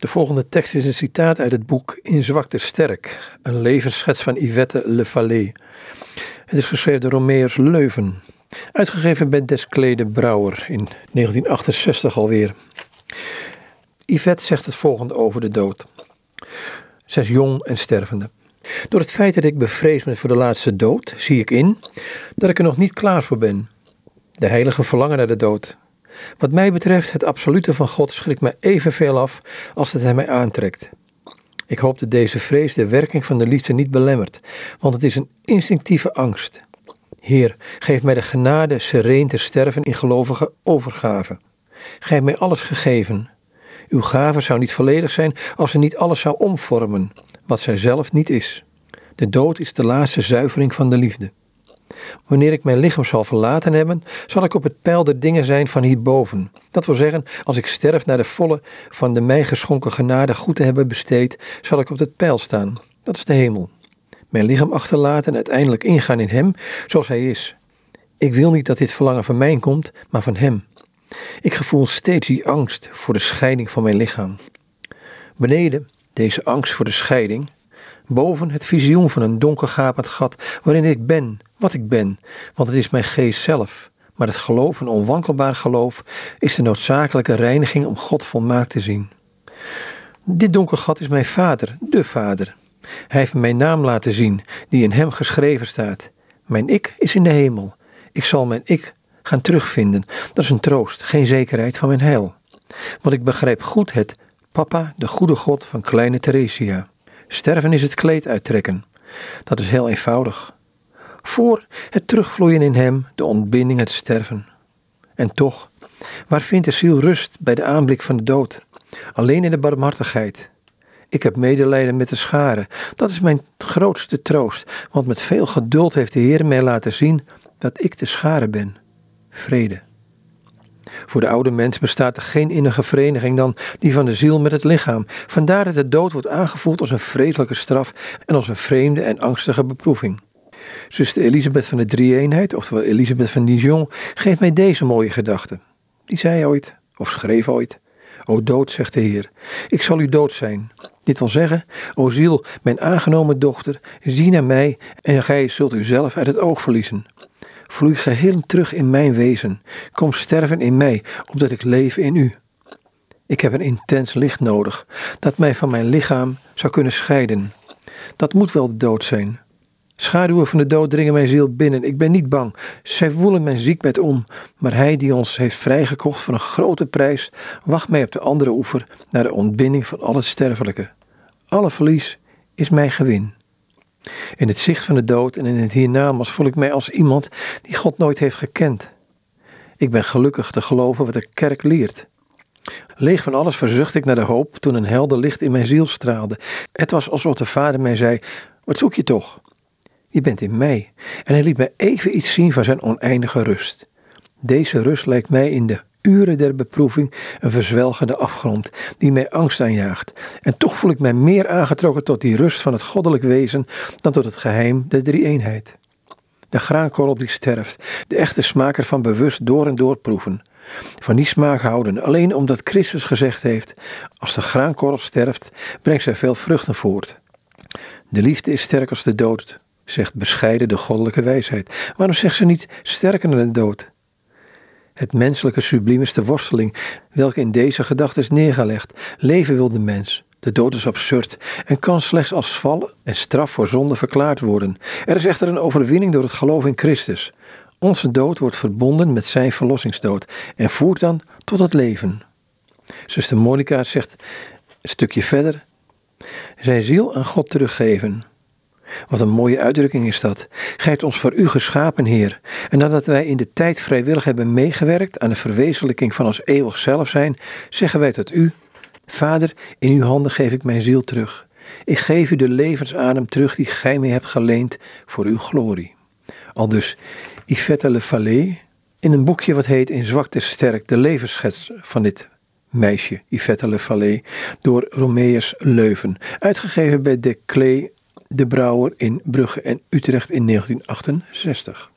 De volgende tekst is een citaat uit het boek In Zwakte Sterk, een levensschets van Yvette Le Fallet. Het is geschreven door Romeus Leuven, uitgegeven bij Desclede Brouwer in 1968 alweer. Yvette zegt het volgende over de dood. Zij is jong en stervende. Door het feit dat ik bevreesd ben voor de laatste dood, zie ik in dat ik er nog niet klaar voor ben. De heilige verlangen naar de dood. Wat mij betreft, het absolute van God schrikt mij evenveel af als dat hij mij aantrekt. Ik hoop dat deze vrees de werking van de liefde niet belemmert, want het is een instinctieve angst. Heer, geef mij de genade sereen te sterven in gelovige overgave. Geef mij alles gegeven. Uw gave zou niet volledig zijn als ze niet alles zou omvormen, wat zij zelf niet is. De dood is de laatste zuivering van de liefde. Wanneer ik mijn lichaam zal verlaten hebben, zal ik op het pijl der dingen zijn van hierboven. Dat wil zeggen, als ik sterf naar de volle van de mij geschonken genade goed te hebben besteed, zal ik op het pijl staan. Dat is de hemel. Mijn lichaam achterlaten en uiteindelijk ingaan in Hem zoals Hij is. Ik wil niet dat dit verlangen van mij komt, maar van Hem. Ik gevoel steeds die angst voor de scheiding van mijn lichaam. Beneden deze angst voor de scheiding, boven het visioen van een donker gapend gat waarin ik ben, wat ik ben, want het is mijn geest zelf. Maar het geloof, een onwankelbaar geloof, is de noodzakelijke reiniging om God volmaakt te zien. Dit donker gat is mijn vader, de vader. Hij heeft mijn naam laten zien, die in hem geschreven staat. Mijn ik is in de hemel. Ik zal mijn ik gaan terugvinden. Dat is een troost, geen zekerheid van mijn heil. Want ik begrijp goed het papa, de goede God van kleine Theresia. Sterven is het kleed uittrekken. Dat is heel eenvoudig. Voor het terugvloeien in hem, de ontbinding, het sterven. En toch, waar vindt de ziel rust bij de aanblik van de dood? Alleen in de barmhartigheid. Ik heb medelijden met de scharen. Dat is mijn grootste troost, want met veel geduld heeft de Heer mij laten zien dat ik de schare ben. Vrede. Voor de oude mens bestaat er geen innige vereniging dan die van de ziel met het lichaam. Vandaar dat de dood wordt aangevoeld als een vreselijke straf en als een vreemde en angstige beproeving. Zuster Elisabeth van de Drie-eenheid, oftewel Elisabeth van Dijon, geeft mij deze mooie gedachte. Die zei ooit, of schreef ooit: O dood, zegt de Heer, ik zal u dood zijn. Dit wil zeggen, o ziel, mijn aangenomen dochter, zie naar mij en gij zult u zelf uit het oog verliezen. Vloei geheel terug in mijn wezen. Kom sterven in mij, opdat ik leef in u. Ik heb een intens licht nodig, dat mij van mijn lichaam zou kunnen scheiden. Dat moet wel de dood zijn. Schaduwen van de dood dringen mijn ziel binnen. Ik ben niet bang. Zij woelen mijn ziekbed om. Maar hij die ons heeft vrijgekocht voor een grote prijs, wacht mij op de andere oever naar de ontbinding van al het sterfelijke. Alle verlies is mijn gewin. In het zicht van de dood en in het hiernamaals voel ik mij als iemand die God nooit heeft gekend. Ik ben gelukkig te geloven wat de kerk leert. Leeg van alles verzucht ik naar de hoop toen een helder licht in mijn ziel straalde. Het was alsof de Vader mij zei: Wat zoek je toch? Je bent in mij. En hij liet mij even iets zien van zijn oneindige rust. Deze rust lijkt mij in de uren der beproeving een verzwelgende afgrond die mij angst aanjaagt. En toch voel ik mij meer aangetrokken tot die rust van het goddelijk wezen dan tot het geheim der drie-eenheid. De graankorrel die sterft, de echte smaker van bewust door en door proeven. Van die smaak houden, alleen omdat Christus gezegd heeft: Als de graankorrel sterft, brengt zij veel vruchten voort. De liefde is sterk als de dood, zegt bescheiden de goddelijke wijsheid. Waarom zegt ze niet sterker dan de dood? Het menselijke subliem is de worsteling, welke in deze gedachte is neergelegd. Leven wil de mens. De dood is absurd en kan slechts als vallen en straf voor zonde verklaard worden. Er is echter een overwinning door het geloof in Christus. Onze dood wordt verbonden met zijn verlossingsdood en voert dan tot het leven. Zuster Monica zegt een stukje verder: zijn ziel aan God teruggeven. Wat een mooie uitdrukking is dat. Gij hebt ons voor u geschapen, Heer. En nadat wij in de tijd vrijwillig hebben meegewerkt aan de verwezenlijking van ons eeuwig zelf zijn, zeggen wij tot u: Vader, in uw handen geef ik mijn ziel terug. Ik geef u de levensadem terug die gij mij hebt geleend voor uw glorie. Al dus Yvette Le Fallet in een boekje wat heet In zwakte sterk, de levensschets van dit meisje, Yvette Le Fallet, door Romeus Leuven. Uitgegeven bij De Klee de Brouwer in Brugge en Utrecht in 1968.